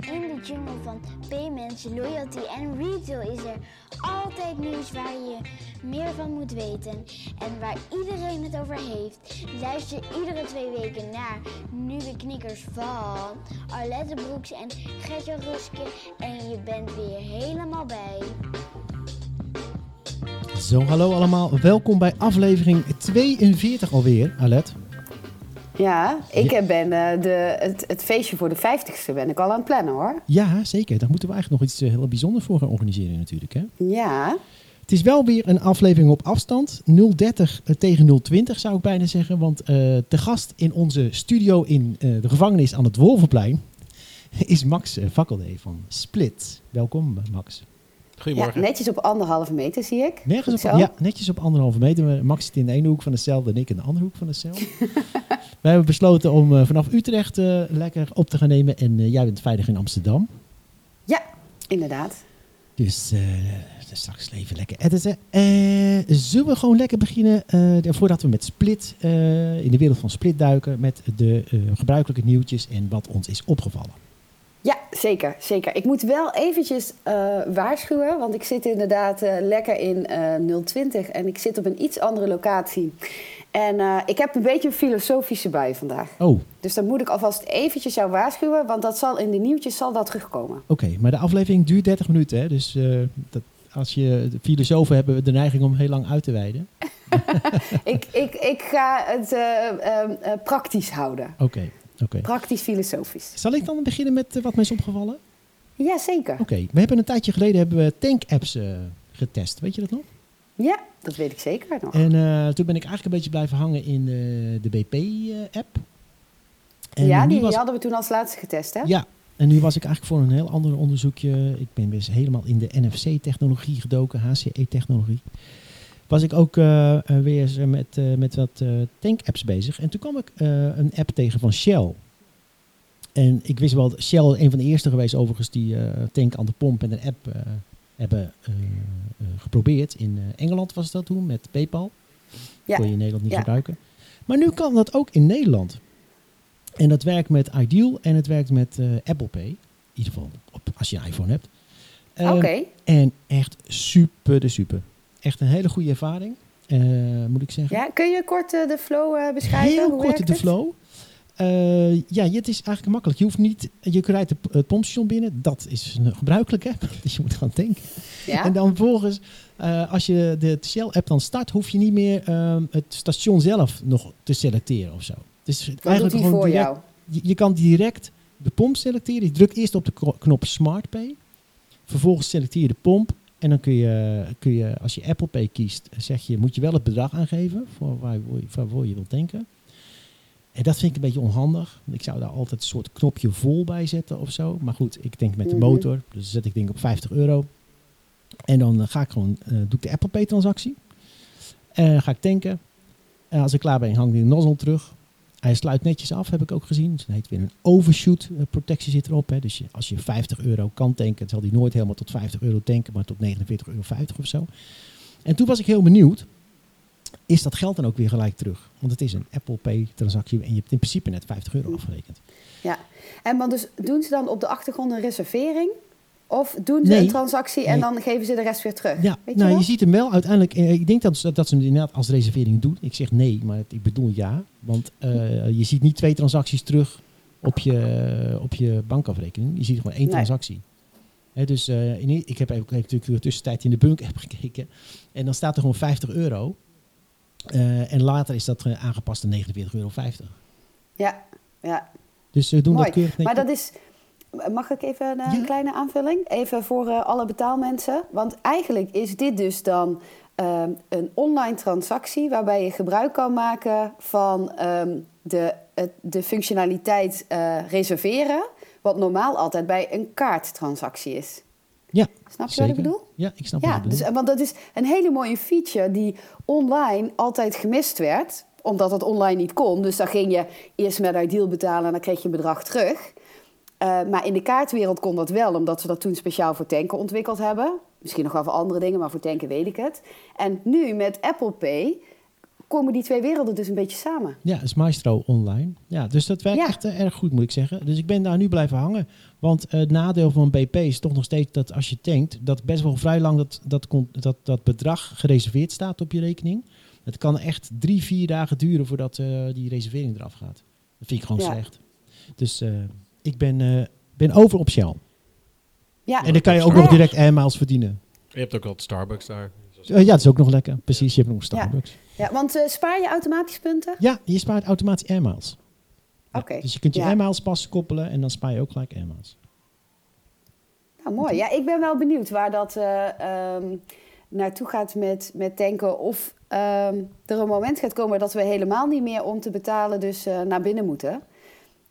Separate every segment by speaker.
Speaker 1: In de jungle van payments, loyalty en retail is er altijd nieuws waar je meer van moet weten en waar iedereen het over heeft. Luister iedere twee weken naar nieuwe knikkers van Arlette Broeks en Gertje Ruske en je bent weer helemaal bij.
Speaker 2: Zo, hallo allemaal. Welkom bij aflevering 42 alweer, Alet.
Speaker 3: Ja, ik ben uh, de, het, het, feestje voor de 50ste ben ik al aan het plannen hoor.
Speaker 2: Ja, zeker. Daar moeten we eigenlijk nog iets uh, heel bijzonders voor gaan organiseren natuurlijk. Hè?
Speaker 3: Ja.
Speaker 2: Het is wel weer een aflevering op afstand. 030 uh, tegen 020 zou ik bijna zeggen. Want te gast in onze studio in de gevangenis aan het Wolvenplein is Max Vakkeldee van Split. Welkom Max.
Speaker 4: Goedemorgen.
Speaker 3: Ja, netjes op anderhalve meter zie ik.
Speaker 2: Nergens op, ja, netjes op anderhalve meter. Max zit in de ene hoek van de cel en ik in de andere hoek van de cel. We hebben besloten om uh, vanaf Utrecht uh, lekker op te gaan nemen. En uh, jij bent veilig in Amsterdam.
Speaker 3: Ja, inderdaad.
Speaker 2: Dus straks even lekker editen. zullen we gewoon lekker beginnen, voordat we met Split, in de wereld van Split duiken, met de gebruikelijke nieuwtjes en wat ons is opgevallen.
Speaker 3: Zeker, zeker. Ik moet wel eventjes uh, waarschuwen, want ik zit inderdaad uh, lekker in uh, 020 en ik zit op een iets andere locatie. En ik heb een beetje een filosofische bui vandaag.
Speaker 2: Oh.
Speaker 3: Dus dan moet ik alvast eventjes jou waarschuwen, want dat zal in de nieuwtjes zal dat terugkomen.
Speaker 2: Oké, okay, maar de aflevering duurt 30 minuten, hè? dus dat, als je de filosofen hebben de neiging om heel lang uit te wijden.
Speaker 3: ik, ik, ik ga het praktisch houden.
Speaker 2: Oké. Okay. Okay.
Speaker 3: Praktisch filosofisch.
Speaker 2: Zal ik dan beginnen met uh, wat mij is opgevallen?
Speaker 3: Ja, zeker.
Speaker 2: Oké, okay. we hebben een tijdje geleden hebben we tank-apps uh, getest. Weet je dat nog?
Speaker 3: Ja, dat weet ik zeker nog.
Speaker 2: En uh, toen ben ik eigenlijk een beetje blijven hangen in de BP-app.
Speaker 3: ja, die, was... die hadden we toen als laatste getest, hè?
Speaker 2: Ja, en nu was ik eigenlijk voor een heel ander onderzoekje. Ik ben weer helemaal in de NFC-technologie gedoken, HCE-technologie was ik ook uh, weer met, uh, met wat uh, tank-apps bezig. En toen kwam ik een app tegen van Shell. En ik wist wel, Shell een van de eerste geweest overigens die tank aan de pomp en een app hebben geprobeerd. In Engeland was dat toen met PayPal. Ja. Kon je in Nederland niet ja. gebruiken. Maar nu kan dat ook in Nederland. En dat werkt met Ideal en het werkt met Apple Pay. In ieder geval op, als je een iPhone hebt.
Speaker 3: Oké. Okay.
Speaker 2: En echt super de super echt een hele goede ervaring, uh, moet ik zeggen.
Speaker 3: Ja, kun je kort uh, de flow uh, beschrijven?
Speaker 2: Heel
Speaker 3: Hoe
Speaker 2: kort de
Speaker 3: het?
Speaker 2: flow. ja, het is eigenlijk makkelijk. Je hoeft niet, je rijdt het pompstation binnen. Dat is gebruikelijk, hè? Dus je moet gaan tanken.
Speaker 3: Ja?
Speaker 2: En dan vervolgens, als je de Shell-app dan start, hoef je niet meer het station zelf nog te selecteren of zo. Dus
Speaker 3: Wat eigenlijk hij voor
Speaker 2: direct,
Speaker 3: jou?
Speaker 2: Je, je, kan direct de pomp selecteren. Je drukt eerst op de knop Smart Pay. Vervolgens selecteer je de pomp. En dan kun je, kun je, als je Apple Pay kiest, zeg je, moet je wel het bedrag aangeven voor waar, waarvoor je wilt denken. En dat vind ik een beetje onhandig. Ik zou daar altijd een soort knopje vol bij zetten of zo. Maar goed, ik denk met de motor. Dus dan zet ik denk op 50 euro. En dan ga ik gewoon, uh, doe ik de Apple Pay transactie. En dan ga ik tanken. En als ik klaar ben, hang ik de nozzle terug. Hij sluit netjes af, heb ik ook gezien. Dus dan heet weer een overshoot protectie zit erop. Hè. Dus als je 50 euro kan tanken, zal die nooit helemaal tot 50 euro tanken, maar tot 49,50 euro of zo. En toen was ik heel benieuwd, is dat geld dan ook weer gelijk terug? Want het is een Apple Pay transactie en je hebt in principe net 50 euro afgerekend.
Speaker 3: Ja, en maar dus doen ze dan op de achtergrond een reservering? Of doen ze
Speaker 2: Nee.
Speaker 3: een transactie en
Speaker 2: Nee.
Speaker 3: dan geven ze de rest weer terug?
Speaker 2: Ja,
Speaker 3: Weet
Speaker 2: nou
Speaker 3: je
Speaker 2: ziet hem wel uiteindelijk. eh, Ik denk dat, ze- dat ze hem inderdaad als reservering doen. Ik zeg nee, maar het- ik bedoel ja. Want eh, je ziet niet twee transacties terug op je, op je bankafrekening. Je ziet gewoon één
Speaker 3: Nee.
Speaker 2: transactie. Dus eh, in, ik heb even- natuurlijk de tussentijd in de Bunk app gekeken. En dan staat er gewoon 50 euro. En later is dat aangepast naar 49,50 euro.
Speaker 3: Ja, ja.
Speaker 2: Dus ze doen
Speaker 3: Mooi.
Speaker 2: dat keurig
Speaker 3: Maar dat is. Mag ik even een,
Speaker 2: Ja.
Speaker 3: een kleine aanvulling? Even voor eh, alle betaalmensen. Want eigenlijk is dit dus dan ehm, een online transactie waarbij je gebruik kan maken van ehm, de, de functionaliteit eh, reserveren. Wat normaal altijd bij een kaarttransactie is.
Speaker 2: Ja,
Speaker 3: Snap je
Speaker 2: zeker.
Speaker 3: wat ik bedoel?
Speaker 2: Ja, ik snap wat
Speaker 3: Ja,
Speaker 2: je bedoelt.
Speaker 3: dus, want dat is een hele mooie feature die online altijd gemist werd. Omdat het online niet kon. Dus dan ging je eerst met Ideal betalen en dan kreeg je een bedrag terug. Eh, maar in de kaartwereld kon dat wel, omdat ze dat toen speciaal voor tanken ontwikkeld hebben. Misschien nog wel voor andere dingen, maar voor tanken weet ik het. En nu met Apple Pay komen die twee werelden dus een beetje samen.
Speaker 2: Ja, is Maestro online. Ja, dus dat werkt
Speaker 3: Ja.
Speaker 2: echt eh, erg goed, moet ik zeggen. Dus ik ben daar nu blijven hangen. Want eh, het nadeel van BP is toch nog steeds dat als je tankt, dat best wel vrij lang dat, dat, dat, dat bedrag gereserveerd staat op je rekening. Het kan echt drie, vier dagen duren voordat die reservering eraf gaat. Dat vind ik gewoon
Speaker 3: Ja.
Speaker 2: slecht. Dus ik ben, eh, ben over op Shell.
Speaker 3: Ja,
Speaker 2: En dan kan je ook nog direct air miles verdienen.
Speaker 4: Je hebt ook al Starbucks daar.
Speaker 2: Eh, ja, dat is ook nog lekker. Precies, je hebt nog Starbucks.
Speaker 3: ja want eh, spaar je automatisch punten?
Speaker 2: Ja, je spaart automatisch air miles. Ja,
Speaker 3: Oké.
Speaker 2: Dus je kunt je
Speaker 3: Ja.
Speaker 2: air miles pas koppelen en dan spaar je ook gelijk air miles.
Speaker 3: Nou, mooi. Ja, ik ben wel benieuwd waar dat eh, ehm, naartoe gaat met, met tanken. Of ehm, er een moment gaat komen dat we helemaal niet meer om te betalen dus eh, naar binnen moeten.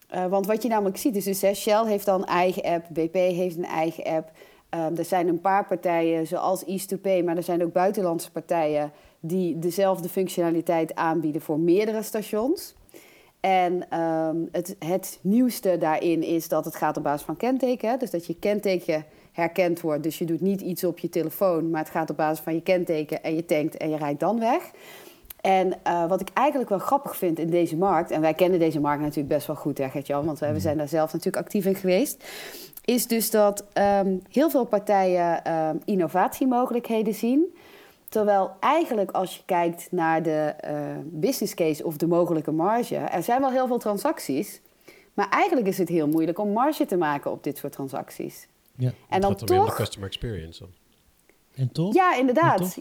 Speaker 3: Eh, want wat je namelijk ziet is dus, Shell heeft dan een eigen app, BP heeft een eigen app. Ehm, er zijn een paar partijen zoals East2Pay, maar er zijn ook buitenlandse partijen die dezelfde functionaliteit aanbieden voor meerdere stations. En ehm, het, het nieuwste daarin is dat het gaat op basis van kenteken. hè. Dus dat je kenteken herkend wordt. Dus je doet niet iets op je telefoon, maar het gaat op basis van je kenteken en je tankt en je rijdt dan weg. En eh, wat ik eigenlijk wel grappig vind in deze markt, en wij kennen deze markt natuurlijk best wel goed, hè, Gert-Jan, want wij, we zijn daar zelf natuurlijk actief in geweest, is dus dat ehm, heel veel partijen ehm, innovatiemogelijkheden zien. Terwijl eigenlijk als je kijkt naar de eh, business case of de mogelijke marge, er zijn wel heel veel transacties, maar eigenlijk is het heel moeilijk om marge te maken op dit soort transacties.
Speaker 2: Ja.
Speaker 3: En dan
Speaker 4: om de
Speaker 3: toch
Speaker 4: customer experience. dan.
Speaker 2: En toch?
Speaker 3: ja,
Speaker 2: Ja,
Speaker 3: inderdaad.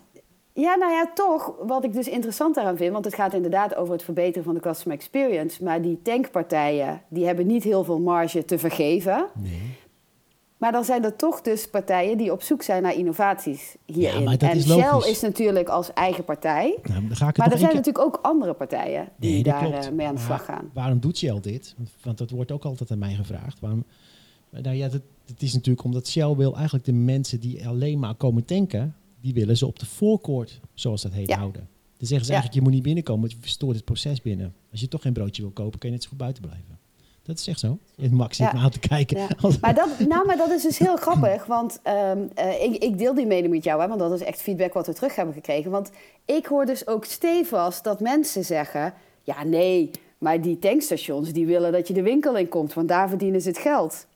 Speaker 3: Ja, nou ja, toch. Wat ik dus interessant daaraan vind, want het gaat inderdaad over het verbeteren van de customer experience. Maar die tankpartijen, die hebben niet heel veel marge te vergeven.
Speaker 2: Nee.
Speaker 3: Maar dan zijn er toch dus partijen die op zoek zijn naar innovaties hierin.
Speaker 2: Ja, maar dat
Speaker 3: en
Speaker 2: is
Speaker 3: Shell
Speaker 2: logisch.
Speaker 3: is natuurlijk als eigen partij.
Speaker 2: Nou, dan ga ik het
Speaker 3: Maar er zijn
Speaker 2: keer-
Speaker 3: natuurlijk ook andere partijen die
Speaker 2: Nee,
Speaker 3: daar
Speaker 2: klopt.
Speaker 3: eh, mee aan de slag gaan.
Speaker 2: Waarom doet Shell dit? Want, want dat wordt ook altijd aan mij gevraagd. Waarom? Nou ja, dat, dat is natuurlijk omdat Shell wil eigenlijk de mensen die alleen maar komen tanken, die willen ze op de voorkoord, zoals dat heet,
Speaker 3: Ja.
Speaker 2: houden. Dan zeggen ze
Speaker 3: Ja.
Speaker 2: eigenlijk, je moet niet binnenkomen, want je verstoort het proces binnen. Als je toch geen broodje wil kopen, kun je net zo goed buiten blijven. Dat is echt zo. Max zit
Speaker 3: Ja.
Speaker 2: me aan te kijken.
Speaker 3: Ja. Maar dat, nou, maar dat is dus heel grappig. Want ehm, eh, ik, ik deel die mening met jou, hè, want dat is echt feedback wat we terug hebben gekregen. Want ik hoor dus ook stevast dat mensen zeggen: ja, nee, maar die tankstations die willen dat je de winkel in komt, want daar verdienen ze het geld.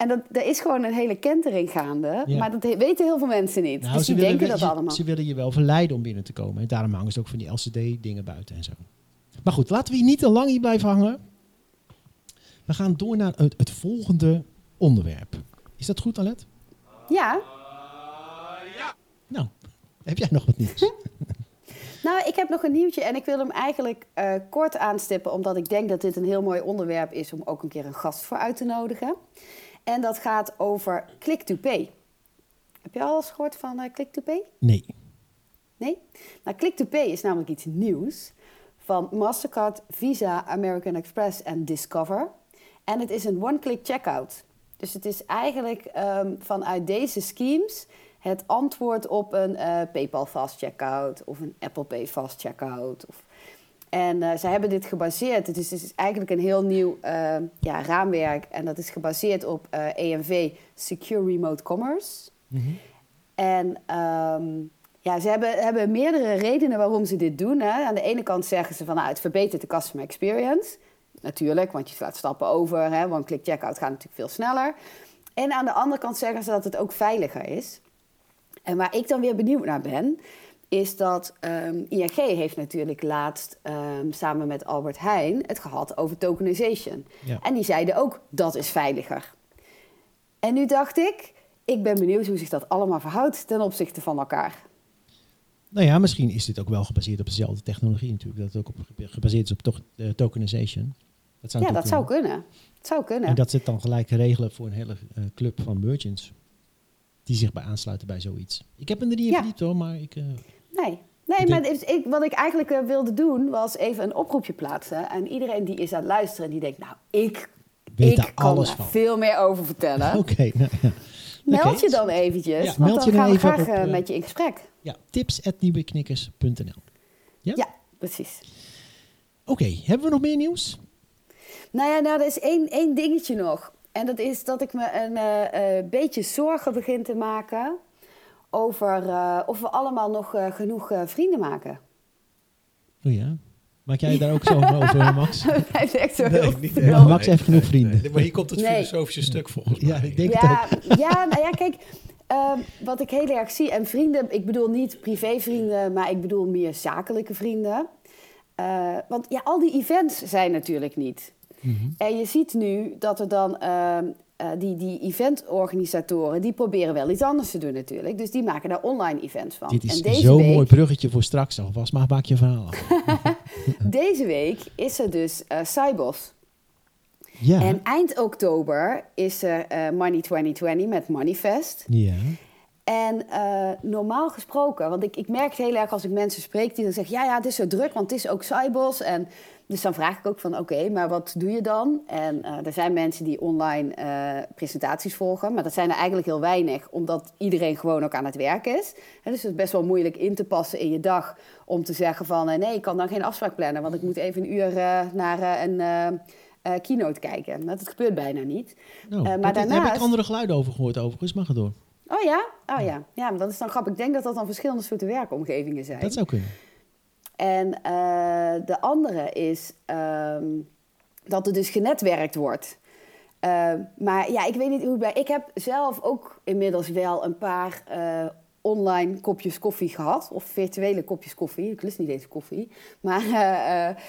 Speaker 3: En dat, er is gewoon een hele kentering gaande,
Speaker 2: Ja.
Speaker 3: maar dat weten heel veel mensen niet.
Speaker 2: Nou,
Speaker 3: dus
Speaker 2: ze
Speaker 3: die
Speaker 2: willen,
Speaker 3: denken dat
Speaker 2: ze-
Speaker 3: allemaal.
Speaker 2: Ze willen je wel verleiden om binnen te komen. En daarom hangen ze ook van die LCD-dingen buiten en zo. Maar goed, laten we hier niet te lang hier blijven hangen. We gaan door naar het, het volgende onderwerp. Is dat goed, Alet?
Speaker 3: Ja,
Speaker 2: Nou, heb jij nog wat nieuws?
Speaker 3: Nou, ik heb nog een nieuwtje en ik wil hem eigenlijk eh, kort aanstippen, omdat ik denk dat dit een heel mooi onderwerp is om ook een keer een gast voor uit te nodigen. En dat gaat over Click-to-Pay. Heb je al eens gehoord van eh, Click-to-Pay?
Speaker 2: Nee.
Speaker 3: Nee? Nou, Click-to-Pay is namelijk iets nieuws van Mastercard, Visa, American Express en Discover. En het is een one-click checkout. Dus het is eigenlijk ehm, vanuit deze schemes het antwoord op een eh, PayPal fast checkout of een Apple Pay fast checkout. Of... En eh, ze hebben dit gebaseerd. Het is, het is eigenlijk een heel nieuw eh, ja, raamwerk. En dat is gebaseerd op eh, EMV Secure Remote Commerce. En ehm, ja, ze hebben, hebben meerdere redenen waarom ze dit doen. Hè. Aan de ene kant zeggen ze van nou, het verbetert de customer experience. Natuurlijk, want je slaat stappen over. Hè, want click checkout gaat natuurlijk veel sneller. En aan de andere kant zeggen ze dat het ook veiliger is. En waar ik dan weer benieuwd naar ben, is dat ehm, ING heeft natuurlijk laatst ehm, samen met Albert Heijn het gehad over tokenization.
Speaker 2: Ja.
Speaker 3: En die zeiden ook dat is veiliger. En nu dacht ik, ik ben benieuwd hoe zich dat allemaal verhoudt ten opzichte van elkaar.
Speaker 2: Nou ja, misschien is dit ook wel gebaseerd op dezelfde technologie natuurlijk. Dat het ook op, gebaseerd is op toch, eh, tokenization. Dat zou
Speaker 3: Ja, dat zou kunnen. Zou kunnen.
Speaker 2: En dat zit dan gelijk regelen voor een hele eh, club van merchants. Die zich bij aansluiten bij zoiets. Ik heb me er niet in
Speaker 3: Ja.
Speaker 2: verdiept hoor, maar ik... eh,
Speaker 3: Nee, nee maar ik, wat ik eigenlijk eh, wilde doen, was even een oproepje plaatsen. En iedereen die is aan het luisteren en die denkt, nou, ik,
Speaker 2: Weet
Speaker 3: ik kan
Speaker 2: van.
Speaker 3: veel meer over vertellen.
Speaker 2: Oké, nou ja.
Speaker 3: Meld je dan eventjes,
Speaker 2: Ja,
Speaker 3: want dan gaan we
Speaker 2: even
Speaker 3: graag
Speaker 2: op,
Speaker 3: eh,
Speaker 2: eh,
Speaker 3: met je in gesprek.
Speaker 2: Ja, tips.nieuweknikkers.nl Ja?
Speaker 3: Ja, precies.
Speaker 2: Oké, hebben we nog meer nieuws?
Speaker 3: Nou ja, nou, er is één, één dingetje nog. En dat is dat ik me een beetje zorgen begin te maken over eh, of we allemaal nog eh, genoeg eh, vrienden maken.
Speaker 2: Oh ja. Maak jij daar ook zo over, Max?
Speaker 3: Hij heeft echt zo
Speaker 4: Nee,
Speaker 3: heel
Speaker 4: niet.
Speaker 2: Max heeft genoeg vrienden.
Speaker 4: Nee, maar hier komt het
Speaker 3: Nee.
Speaker 4: filosofische stuk volgens mij.
Speaker 2: Ja, ik denk het
Speaker 3: Ja, ja, nou ja, kijk, ehm, wat ik heel erg zie, en vrienden, ik bedoel niet privévrienden, maar ik bedoel meer zakelijke vrienden. Eh, want ja, al die events zijn natuurlijk niet.
Speaker 2: Mhm.
Speaker 3: En je ziet nu dat er dan eh, die, die eventorganisatoren, die proberen wel iets anders te doen natuurlijk. Dus die maken daar online events van.
Speaker 2: Dit is zo'n
Speaker 3: week,
Speaker 2: mooi bruggetje voor straks alvast. Maar maak je verhaal af.
Speaker 3: Deze week is er dus eh Cybos.
Speaker 2: Ja.
Speaker 3: En eind oktober is er eh, Money 2020 met Moneyfest.
Speaker 2: ja.
Speaker 3: En normaal gesproken, want ik, ik merk het heel erg als ik mensen spreek die dan zeggen: Ja, ja, het is zo druk, want het is ook Cybos. En dus dan vraag ik ook van: Oké, maar wat doe je dan? En eh, er zijn mensen die online eh, presentaties volgen, maar dat zijn er eigenlijk heel weinig, omdat iedereen gewoon ook aan het werk is. Hè, dus het is best wel moeilijk in te passen in je dag om te zeggen: van eh, nee, ik kan dan geen afspraak plannen, want ik moet even een uur naar een. keynote kijken. Dat gebeurt bijna niet.
Speaker 2: Nou,
Speaker 3: maar
Speaker 2: daar heb ik andere geluiden over gehoord overigens. Mag het door.
Speaker 3: Oh ja? Oh ja. Ja, maar dat is dan grappig. Ik denk dat dat dan verschillende soorten werkomgevingen zijn.
Speaker 2: Dat zou kunnen.
Speaker 3: En eh, de andere is ehm, dat er dus genetwerkt wordt. Eh, maar ja, ik weet niet hoe bij. Ik heb zelf ook inmiddels wel een paar eh, online kopjes koffie gehad. Of virtuele kopjes koffie. Ik lust niet eens koffie. Maar eh,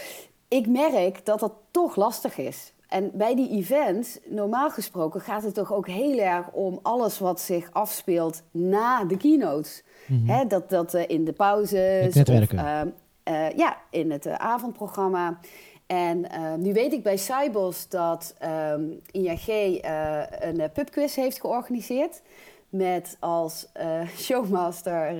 Speaker 3: ik merk dat dat toch lastig is. En bij die events, normaal gesproken, gaat het toch ook heel erg om alles wat zich afspeelt na de keynotes. Hè, dat dat in de pauzes.
Speaker 2: Mhm. Het netwerken.
Speaker 3: Of, ehm, eh, ja, in het eh, avondprogramma. En eh, nu weet ik bij Cybos dat ING eh, een pubquiz heeft georganiseerd. Met als showmaster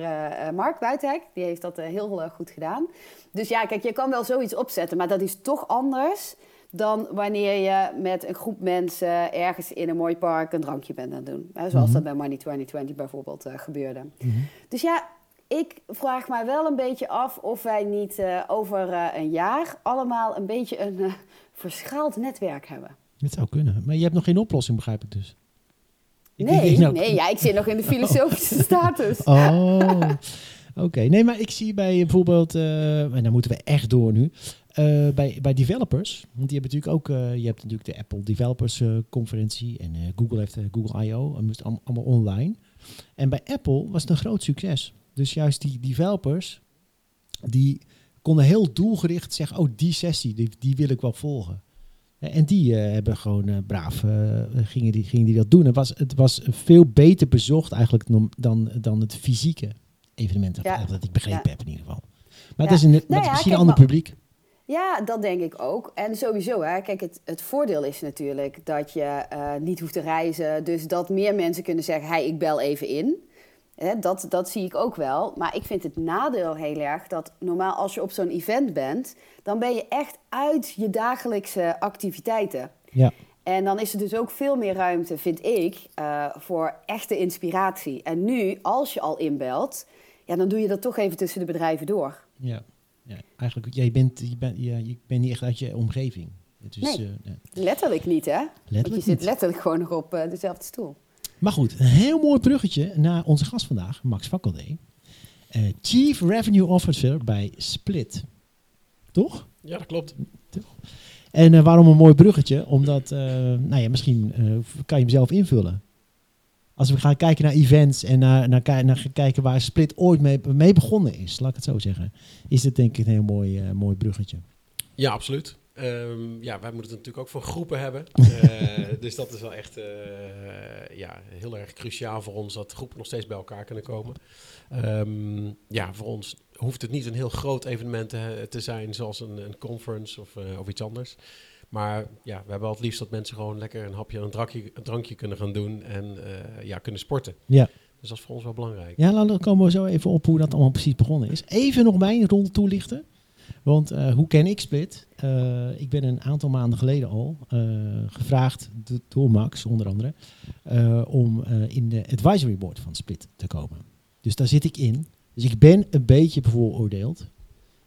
Speaker 3: Mark Buitenhek. Die heeft dat heel goed gedaan. Dus ja, kijk, je kan wel zoiets opzetten. Maar dat is toch anders dan wanneer je met een groep mensen ergens in een mooi park een drankje bent aan het doen. Hè, zoals
Speaker 2: Mhm.
Speaker 3: dat bij Money 2020 bijvoorbeeld gebeurde. Dus ja, ik vraag mij wel een beetje af of wij niet eh, over eh, een jaar allemaal een beetje een eh, verschaald netwerk hebben.
Speaker 2: Dat zou kunnen. Maar je hebt nog geen oplossing, begrijp ik dus. Ik
Speaker 3: nee,
Speaker 2: denk nou-
Speaker 3: nee ja, ik zit nog in de filosofische status.
Speaker 2: Oh, oké. Nee, maar ik zie bij bijvoorbeeld, en dan moeten we echt door nu, bij, bij developers, want die hebben natuurlijk ook, je hebt natuurlijk de Apple Developers Conferentie en Google heeft Google I.O. allemaal online. En bij Apple was het een groot succes. Dus juist die developers, die konden heel doelgericht zeggen, oh die sessie, die, die wil ik wel volgen. En die eh, hebben gewoon eh, braaf, eh, gingen, die, gingen die dat doen. Het was, het was veel beter bezocht eigenlijk dan, dan, het fysieke evenement. Dat,
Speaker 3: Ja.
Speaker 2: dat ik begrepen
Speaker 3: Ja.
Speaker 2: heb in ieder geval. Maar
Speaker 3: Ja.
Speaker 2: het is, een, het is misschien een ander
Speaker 3: maar-
Speaker 2: publiek.
Speaker 3: Ja, dat denk ik ook. En sowieso, hè, kijk, het, het voordeel is natuurlijk dat je niet hoeft te reizen. Dus dat meer mensen kunnen zeggen, hey, ik bel even in. Hè, dat, dat zie ik ook wel. Maar ik vind het nadeel heel erg dat normaal als je op zo'n event bent... dan ben je echt uit je dagelijkse activiteiten.
Speaker 2: Ja.
Speaker 3: En dan is er dus ook veel meer ruimte, vind ik, eh, voor echte inspiratie. En nu, als je al inbelt, ja, dan doe je dat toch even tussen de bedrijven door.
Speaker 2: Ja. ja. Eigenlijk, ja, je, bent, je, bent, ja, je bent niet echt uit je omgeving. Het is,
Speaker 3: Nee.
Speaker 2: eh, nee.
Speaker 3: Letterlijk niet, hè? Want je zit letterlijk gewoon nog op eh, dezelfde stoel.
Speaker 2: Maar goed, een heel mooi bruggetje naar onze gast vandaag, Max Fakkeldee. Eh, Chief Revenue Officer bij Split. Toch?
Speaker 4: Ja, dat klopt.
Speaker 2: En eh, waarom een mooi bruggetje? Omdat, eh, nou ja, misschien kan je hem zelf invullen. Als we gaan kijken naar events en naar, naar, naar kijken waar Split ooit mee, mee begonnen is, laat ik het zo zeggen, is dit denk ik een heel mooi, mooi bruggetje.
Speaker 4: Ja, absoluut. Ehm, ja, wij moeten het natuurlijk ook voor groepen hebben. Eh, dus dat is wel echt eh, ja, heel erg cruciaal voor ons dat groepen nog steeds bij elkaar kunnen komen. Ehm, ja, voor ons hoeft het niet een heel groot evenement te, te zijn, zoals een, een conference of, eh, of iets anders. Maar ja, we hebben wel het liefst dat mensen gewoon lekker een hapje en een drankje, een drankje kunnen gaan doen en eh, ja, kunnen sporten.
Speaker 2: Ja.
Speaker 4: Dus dat is voor ons wel belangrijk.
Speaker 2: Ja, dan komen we zo even op hoe dat allemaal precies begonnen is. Even nog mijn rol toelichten. Want eh, hoe ken ik Split? Eh, ik ben een aantal maanden geleden al eh, gevraagd do- door Max, onder andere, om in de advisory board van Split te komen. Dus daar zit ik in. Dus ik ben een beetje bevooroordeeld.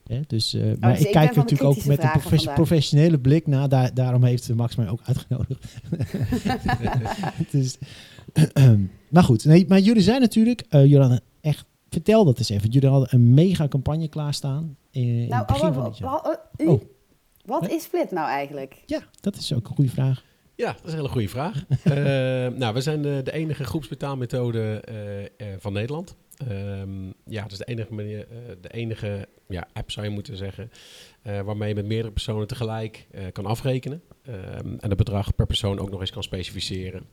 Speaker 2: Hè? Dus, eh, maar
Speaker 3: dus
Speaker 2: ik
Speaker 3: ik
Speaker 2: kijk natuurlijk ook met een professionele blik naar. Daar, daarom heeft Max mij ook uitgenodigd. dus, maar goed, nee, maar jullie zijn natuurlijk, jullie hadden echt vertel dat eens even. Jullie hadden een mega campagne klaarstaan in, in
Speaker 3: Nou,
Speaker 2: het begin
Speaker 3: oh,
Speaker 2: van
Speaker 3: oh, oh. Wat is Split nou eigenlijk?
Speaker 2: Ja, dat is ook een goede vraag.
Speaker 4: Ja, dat is een hele goede vraag. Eh, nou, we zijn de, de enige groepsbetaalmethode eh, eh, van Nederland. Ehm, ja, het is de enige, manier, eh, de enige ja, app, zou je moeten zeggen, eh, waarmee je met meerdere personen tegelijk eh, kan afrekenen. Ehm, en het bedrag per persoon ook nog eens kan specificeren.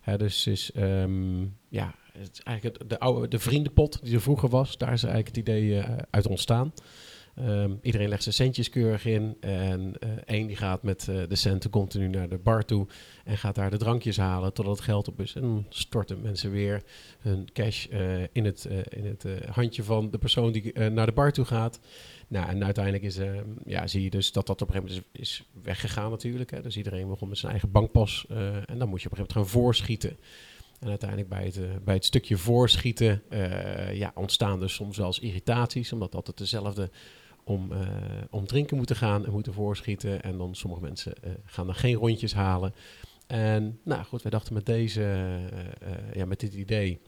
Speaker 4: Hè, dus is, ehm, ja, het eigenlijk de, oude, de vriendenpot die er vroeger was, daar is eigenlijk het idee eh, uit ontstaan. Ehm, iedereen legt zijn centjes keurig in. En eh één die gaat met eh, de centen continu naar de bar toe. En gaat daar de drankjes halen totdat het geld op is. En dan storten mensen weer hun cash in het, in het handje van de persoon die naar de bar toe gaat. Nou, en uiteindelijk is, ehm, ja, zie je dus dat dat op een gegeven moment is, weggegaan natuurlijk. Hè. Dus iedereen begon met zijn eigen bankpas. en dan moet je op een gegeven moment gaan voorschieten. En uiteindelijk bij het, eh, bij het stukje voorschieten eh, ja, ontstaan dus soms wel irritaties. Omdat altijd dezelfde om, eh, om drinken moeten gaan en moeten voorschieten. En dan sommige mensen gaan dan geen rondjes halen. En nou goed, wij dachten met deze, ja, met dit idee, in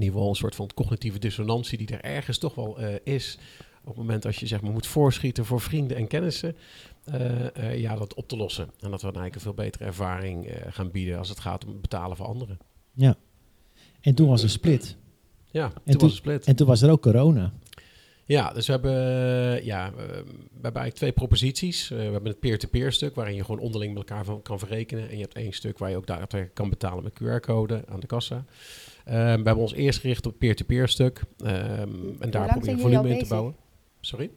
Speaker 4: ieder geval een soort van cognitieve dissonantie die er ergens toch wel is. Op het moment als je zeg maar moet voorschieten voor vrienden en kennissen, ja, dat op te lossen. En dat we dan eigenlijk een veel betere ervaring gaan bieden als het gaat om betalen voor anderen.
Speaker 2: Ja. En toen was er split.
Speaker 4: Ja, toen,
Speaker 2: toen-
Speaker 4: was het split.
Speaker 2: En toen was er ook corona.
Speaker 4: Ja, dus we hebben, eh, ja, eh, we hebben eigenlijk twee proposities. Eh, we hebben het peer-to-peer stuk, waarin je gewoon onderling met elkaar van, kan verrekenen. En je hebt één stuk waar je ook daadwerkelijk kan betalen met QR-code aan de kassa. Eh, we hebben ons eerst gericht op het peer-to-peer stuk. Ehm, en daar proberen we volume in te bouwen. Sorry?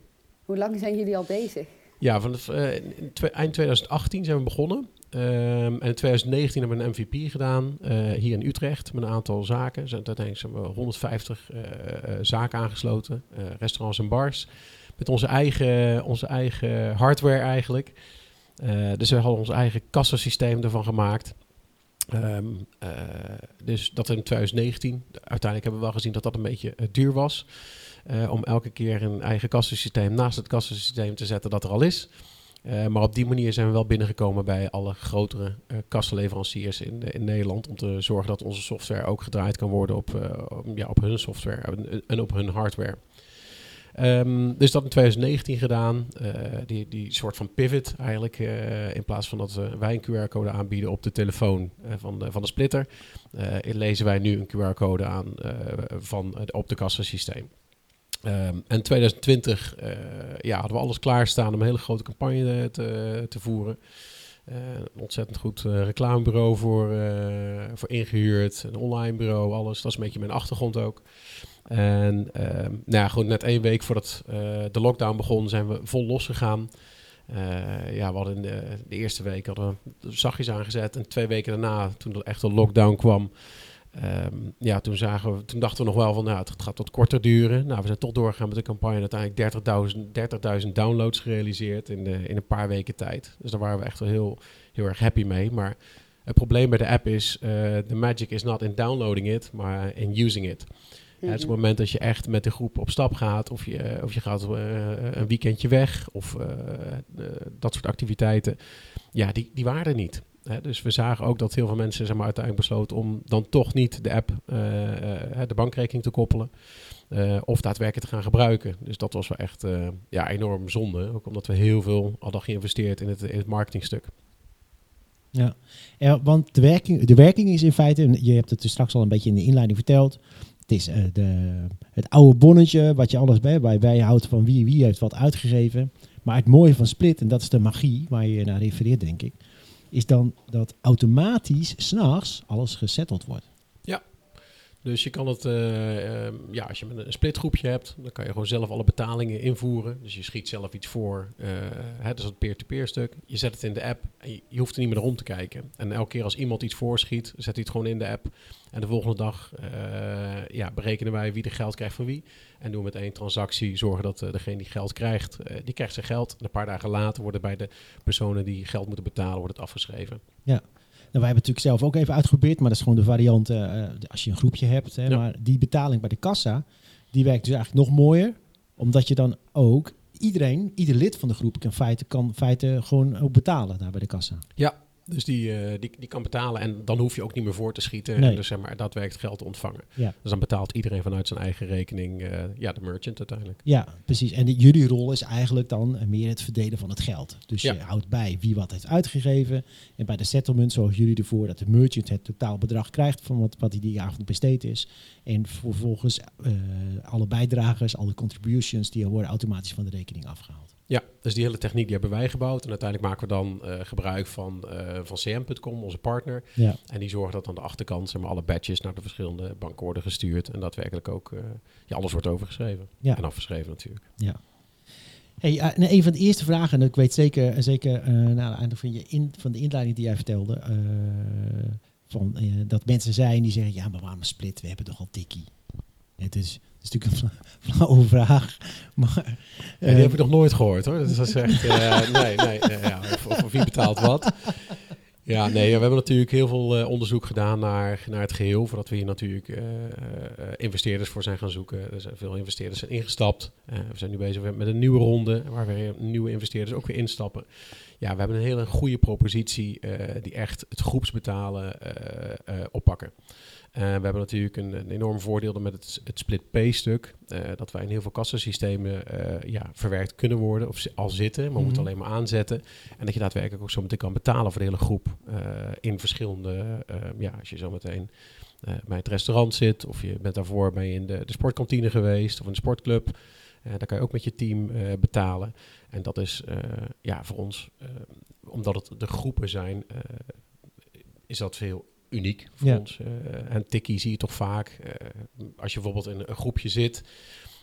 Speaker 3: Hoe lang zijn jullie al bezig?
Speaker 4: Ja, eh, twe- eind 2018 zijn we begonnen. Ehm, en in 2019 hebben we een MVP gedaan eh, hier in Utrecht met een aantal zaken. Uiteindelijk zijn we 150 eh, eh, zaken aangesloten, restaurants en bars. Met onze eigen, onze eigen hardware eigenlijk. Dus we hadden ons eigen kassasysteem ervan gemaakt. Ehm, eh, dus dat in 2019. Uiteindelijk hebben we wel gezien dat dat een beetje duur was. om elke keer een eigen kassasysteem naast het kassasysteem te zetten dat er al is. Eh, maar op die manier zijn we wel binnengekomen bij alle grotere kassenleveranciers in, in Nederland. Om te zorgen dat onze software ook gedraaid kan worden op, eh, ja, op hun software en, op hun hardware. Ehm, dus dat in 2019 gedaan. die, die soort van pivot eigenlijk. in plaats van dat wij een QR-code aanbieden op de telefoon van, de, van de splitter. lezen wij nu een QR-code aan van, op de kassasysteem. Ehm, en 2020 eh, ja, hadden we alles klaarstaan om een hele grote campagne eh, te, te voeren. Eh, een ontzettend goed eh, reclamebureau voor, eh, voor ingehuurd, een online bureau, alles. Dat is een beetje mijn achtergrond ook. En ehm, nou ja, goed, net één week voordat eh, de lockdown begon, zijn we vol losgegaan. Eh ja, we hadden in de, de eerste week hadden we zachtjes aangezet. En twee weken daarna, toen er echt een lockdown kwam, Ehm, ja, toen, zagen we, toen dachten we nog wel van, nou, het gaat wat korter duren. Nou, we zijn toch doorgegaan met de campagne. en Uiteindelijk 30.000 30.000 downloads gerealiseerd in, de, in een paar weken tijd. Dus daar waren we echt wel heel, heel erg happy mee. Maar het probleem bij de app is, de magic is not in downloading it, maar in using it. Ja, het is het moment dat je echt met de groep op stap gaat, of je, of je gaat eh, een weekendje weg, of eh, eh, dat soort activiteiten, ja, die, die waren er niet. Dus we zagen ook dat heel veel mensen zeg maar, uiteindelijk besloten om dan toch niet de app, eh, eh, de bankrekening te koppelen. eh, of daadwerkelijk te gaan gebruiken. Dus dat was wel echt ja, enorm zonde. Ook omdat we heel veel hadden geïnvesteerd in het, in het marketingstuk.
Speaker 2: Ja, want de werking, de werking is in feite, je hebt het dus straks al een beetje in de inleiding verteld. Het is de, het oude bonnetje wat je alles bij bijhoudt van wie, wie heeft wat uitgegeven. Maar het mooie van Split, en dat is de magie waar je naar refereert denk ik, is dan dat automatisch s'nachts alles gesetteld wordt.
Speaker 4: Dus je kan het, uh, uh, ja, als je een, splitgroepje hebt, dan kan je gewoon zelf alle betalingen invoeren. Dus je schiet zelf iets voor. Uh, dat is het peer-to-peer stuk. Je zet het in de app en je, hoeft er niet meer rond te kijken. En elke keer als iemand iets voorschiet, zet hij het gewoon in de app. En de volgende dag uh, ja, berekenen wij wie de geld krijgt van wie. En doen met één transactie zorgen dat degene die geld krijgt, die krijgt zijn geld. En een paar dagen later worden bij de personen die geld moeten betalen, wordt het afgeschreven.
Speaker 2: Ja. Nou, wij hebben het natuurlijk zelf ook even uitgeprobeerd, maar dat is gewoon de variant uh, als je een groepje hebt. Hè, ja. Maar die betaling bij de kassa, die werkt dus eigenlijk nog mooier, omdat je dan ook iedereen, ieder lid van de groep kan feite, kan feite gewoon ook betalen daar bij de kassa.
Speaker 4: Ja, Dus die, eh, die, die kan betalen en dan hoef je ook niet meer voor te schieten.
Speaker 2: Nee.
Speaker 4: En dus zeg maar daadwerkelijk geld te ontvangen.
Speaker 2: Ja.
Speaker 4: Dus dan betaalt iedereen vanuit zijn eigen rekening, eh, ja, de merchant uiteindelijk.
Speaker 2: Ja, precies. En die- jullie rol is eigenlijk dan meer het verdelen van het geld. Dus
Speaker 4: Ja.
Speaker 2: je houdt bij wie wat heeft uitgegeven. En bij de settlement zorgen jullie ervoor dat de merchant het totaalbedrag krijgt van wat, wat hij die avond besteed is. En vervolgens eh, alle bijdragers, alle contributions, die worden automatisch van de rekening afgehaald.
Speaker 4: Ja, dus die hele techniek die hebben wij gebouwd. En uiteindelijk maken we dan eh, gebruik van, eh, van CM.com, onze partner.
Speaker 2: Ja,
Speaker 4: En die zorgen dat aan de achterkant zeg maar, alle badges naar de verschillende banken worden gestuurd. En daadwerkelijk ook, eh, ja, alles wordt overgeschreven.
Speaker 2: Ja.
Speaker 4: En afgeschreven natuurlijk.
Speaker 2: ja. Hey, een van de eerste vragen, en ik weet zeker, zeker na het einde van, je in, van de inleiding die jij vertelde, van, dat mensen zijn die zeggen, ja, maar waarom split? We hebben toch al tikkie. Het is, is natuurlijk een fla- flauwe vraag, maar...
Speaker 4: Ja,
Speaker 2: eh,
Speaker 4: die heb ik nog nooit gehoord hoor. Dus dat is echt, eh, nee, nee, nee ja, of, wie betaalt wat. Ja, nee, we hebben natuurlijk heel veel eh, onderzoek gedaan naar, naar het geheel. Voordat we hier natuurlijk investeerders voor zijn gaan zoeken. Er zijn veel investeerders zijn ingestapt. We zijn nu bezig met een nieuwe ronde. Waar weer nieuwe investeerders ook weer instappen. Ja, we hebben een hele goede propositie die echt het groepsbetalen eh, eh, oppakken. Eh, we hebben natuurlijk een, een enorm voordeel met het, het split pay stuk. eh, dat wij in heel veel kassasystemen eh, ja, verwerkt kunnen worden of al zitten. Maar we moeten
Speaker 2: Mhm.
Speaker 4: alleen maar aanzetten. En dat je daadwerkelijk ook zo meteen kan betalen voor de hele groep. in verschillende, ja, als je zo meteen bij het restaurant zit. Of je bent daarvoor je in de, de sportkantine geweest of een sportclub. Eh daar kan je ook met je team betalen. En dat is ja, voor ons, omdat het de groepen zijn, is dat veel uniek voor
Speaker 2: Ja.
Speaker 4: ons. Eh, en tikkie zie je toch vaak, eh, als je bijvoorbeeld in een groepje zit,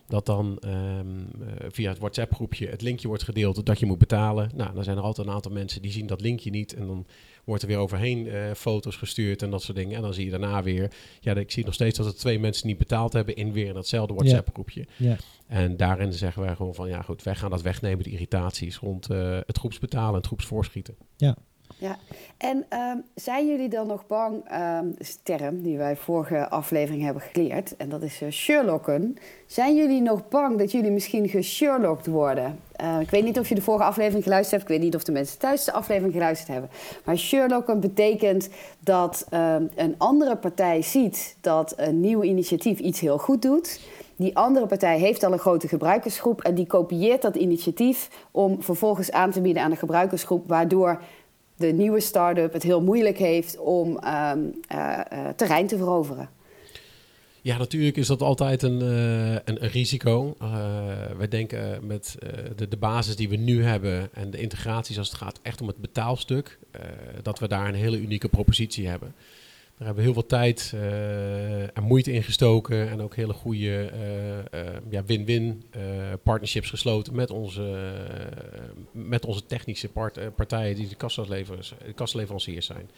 Speaker 4: dat dan ehm, eh, via het WhatsApp-groepje het linkje wordt gedeeld dat je moet betalen. Nou, dan zijn er altijd een aantal mensen die zien dat linkje niet en dan wordt er weer overheen foto's gestuurd en dat soort dingen. En dan zie je daarna weer, ja, ik zie nog steeds dat er twee mensen niet betaald hebben in weer in datzelfde WhatsApp-groepje.
Speaker 2: ja.
Speaker 4: En daarin zeggen wij gewoon van, ja goed, wij gaan dat wegnemen, de irritaties rond het groepsbetalen en het groepsvoorschieten.
Speaker 3: En ehm, zijn jullie dan nog bang, ehm dat is een term die wij vorige aflevering hebben geleerd, en dat is eh, Sherlocken. Zijn jullie nog bang dat jullie misschien gesherlocked worden? Eh, ik weet niet of je de vorige aflevering geluisterd hebt, ik weet niet of de mensen thuis de aflevering geluisterd hebben. Maar Sherlocken betekent dat ehm, een andere partij ziet dat een nieuw initiatief iets heel goed doet. Die andere partij heeft al een grote gebruikersgroep en die kopieert dat initiatief om vervolgens aan te bieden aan de gebruikersgroep, waardoor de nieuwe start-up het heel moeilijk heeft om ehm, eh, eh, terrein te veroveren.
Speaker 4: Ja, natuurlijk is dat altijd een, eh, een, een risico. Wij denken met de, de basis die we nu hebben en de integraties als het gaat echt om het betaalstuk, dat we daar een hele unieke propositie hebben. Daar hebben we heel veel tijd eh, en moeite in gestoken en ook hele goede eh, eh, ja, win-win eh, partnerships gesloten met onze, met onze technische part- partijen die de kassaleveranciers zijn.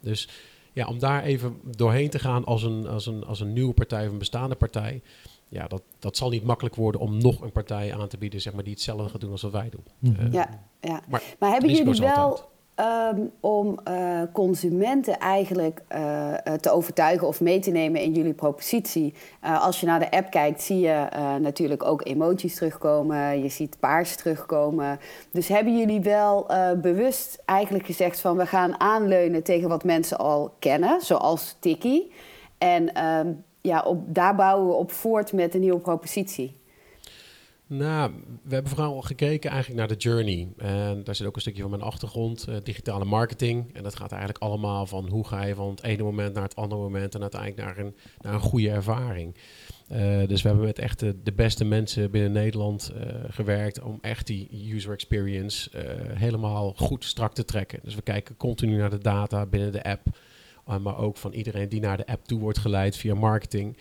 Speaker 4: Dus ja, om daar even doorheen te gaan als een, als een, als een nieuwe partij of een bestaande partij. Ja, dat, dat zal niet makkelijk worden om nog een partij aan te bieden zeg maar, die hetzelfde gaat doen als wat wij doen.
Speaker 2: Mhm.
Speaker 3: Ja, ja.
Speaker 4: Maar
Speaker 3: Maar hebben jullie wel
Speaker 4: altijd.
Speaker 3: Ehm, om eh, consumenten eigenlijk eh, eh, te overtuigen of mee te nemen in jullie propositie? Als je naar de app kijkt, zie je natuurlijk ook emojis terugkomen. Je ziet paars terugkomen. Dus hebben jullie wel bewust eigenlijk gezegd van we gaan aanleunen tegen wat mensen al kennen, zoals Tikkie. En ehm, ja, op, daar bouwen we op voort met een nieuwe propositie.
Speaker 4: Nou, we hebben vooral gekeken eigenlijk naar de journey. En daar zit ook een stukje van mijn achtergrond, eh, digitale marketing. En dat gaat eigenlijk allemaal van hoe ga je van het ene moment naar het andere moment en uiteindelijk naar een, naar een goede ervaring. Eh, dus we hebben met echt de, beste mensen binnen Nederland eh, gewerkt om echt die user experience helemaal goed strak te trekken. Dus we kijken continu naar de data binnen de app, maar ook van iedereen die naar de app toe wordt geleid via marketing.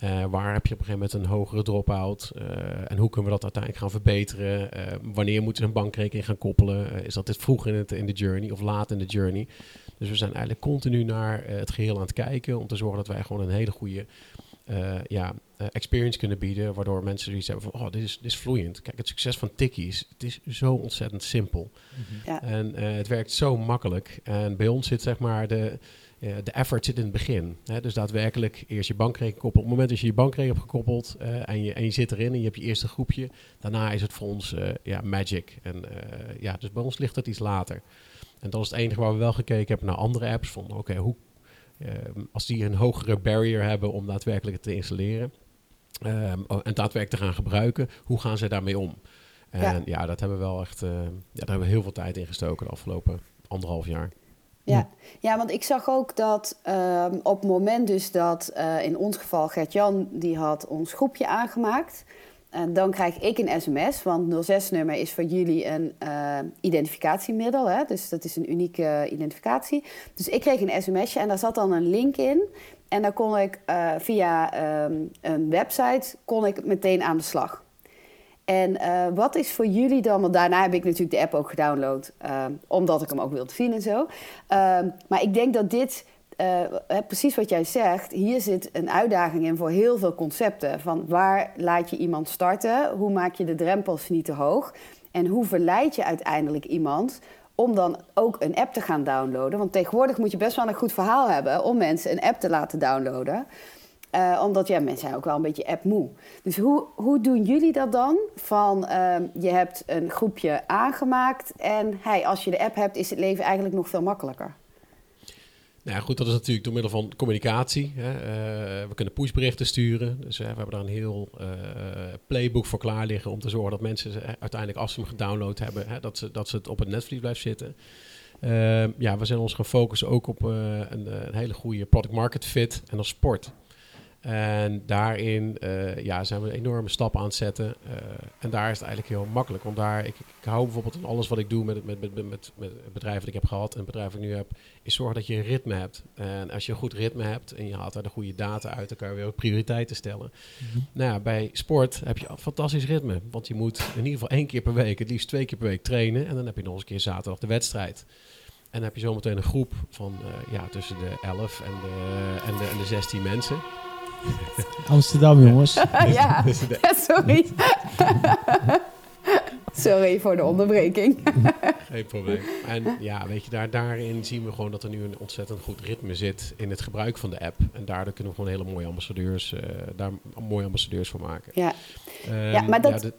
Speaker 4: Eh, waar heb je op een gegeven moment een hogere drop-out? Eh, en hoe kunnen we dat uiteindelijk gaan verbeteren? Eh, wanneer moeten we een bankrekening gaan koppelen? Is dat dit vroeg in, het, in de journey of laat in de journey? Dus we zijn eigenlijk continu naar het geheel aan het kijken om te zorgen dat wij gewoon een hele goede eh, ja, eh, experience kunnen bieden. Waardoor mensen zoiets hebben van, oh, dit is, dit is vloeiend. Kijk, het succes van Tikkie is, het is zo ontzettend simpel.
Speaker 3: Ja.
Speaker 4: En eh, het werkt zo makkelijk. En bij ons zit zeg maar de, de effort zit in het begin. Hè? Dus daadwerkelijk eerst je bankrekening koppelen. Op het moment dat je je bankrekening hebt gekoppeld eh, en, je, en je zit erin en je hebt je eerste groepje, daarna is het voor ons eh, ja, magic. En eh, ja, dus bij ons ligt het iets later. En dat is het enige waar we wel gekeken hebben naar andere apps. Van oké, hoe als die een hogere barrier hebben om daadwerkelijk het te installeren ehm, oh, en daadwerkelijk te gaan gebruiken, hoe gaan zij daarmee om? En ja,
Speaker 3: Ja.
Speaker 4: dat hebben we wel echt, eh, ja, daar hebben we heel veel tijd in gestoken de afgelopen anderhalf jaar.
Speaker 3: Ja. ja, want ik zag ook dat ehm, op het moment dus dat eh, in ons geval Gert-Jan, die had ons groepje aangemaakt. Dan krijg ik een sms, want 06-nummer is voor jullie een eh, identificatiemiddel. Hè? Dus dat is een unieke identificatie. Dus ik kreeg een sms'je en daar zat dan een link in. En dan kon ik eh, via ehm, een website kon ik meteen aan de slag. En eh, wat is voor jullie dan, want daarna heb ik natuurlijk de app ook gedownload, eh, omdat ik hem ook wilde zien en zo. Ehm, maar ik denk dat dit, eh, precies wat jij zegt, hier zit een uitdaging in voor heel veel concepten. Van waar laat je iemand starten, hoe maak je de drempels niet te hoog en hoe verleid je uiteindelijk iemand om dan ook een app te gaan downloaden. Want tegenwoordig moet je best wel een goed verhaal hebben om mensen een app te laten downloaden. Eh, omdat ja, mensen zijn ook wel een beetje app-moe. Dus hoe, hoe doen jullie dat dan? Van ehm, je hebt een groepje aangemaakt en hey, als je de app hebt, is het leven eigenlijk nog veel makkelijker.
Speaker 4: Nou ja, goed, dat is natuurlijk door middel van communicatie. Hè. Eh, we kunnen pushberichten sturen. Dus eh, we hebben daar een heel playbook voor klaar liggen om te zorgen dat mensen uiteindelijk, als ze hem gedownload hebben, hè, dat, ze, dat ze het op het netvlies blijft zitten. Eh, ja, we zijn ons gaan focussen ook op een, een hele goede product market fit en als sport. En daarin eh, ja, zijn we een enorme stap aan het zetten. Eh, en daar is het eigenlijk heel makkelijk. Want daar, ik, ik hou bijvoorbeeld in alles wat ik doe met, met, met, met, met, het bedrijf dat ik heb gehad en het bedrijf dat ik nu heb, is zorgen dat je een ritme hebt. En als je een goed ritme hebt en je haalt daar de goede data uit, dan kan je weer ook prioriteiten stellen. Nou ja, bij sport heb je een fantastisch ritme. Want je moet in ieder geval één keer per week, het liefst twee keer per week trainen. En dan heb je nog eens een keer zaterdag de wedstrijd. En dan heb je zometeen een groep van eh, ja, tussen de 11 en de, en, de, en de 16 mensen.
Speaker 2: Amsterdam, jongens.
Speaker 3: ja, sorry. sorry voor de onderbreking.
Speaker 4: Geen probleem. En ja, weet je, daar, daarin zien we gewoon dat er nu een ontzettend goed ritme zit in het gebruik van de app. En daardoor kunnen we gewoon hele mooie ambassadeurs, eh, daar mooie ambassadeurs voor maken.
Speaker 3: Ja,
Speaker 4: Ehm,
Speaker 3: Ja, maar dat-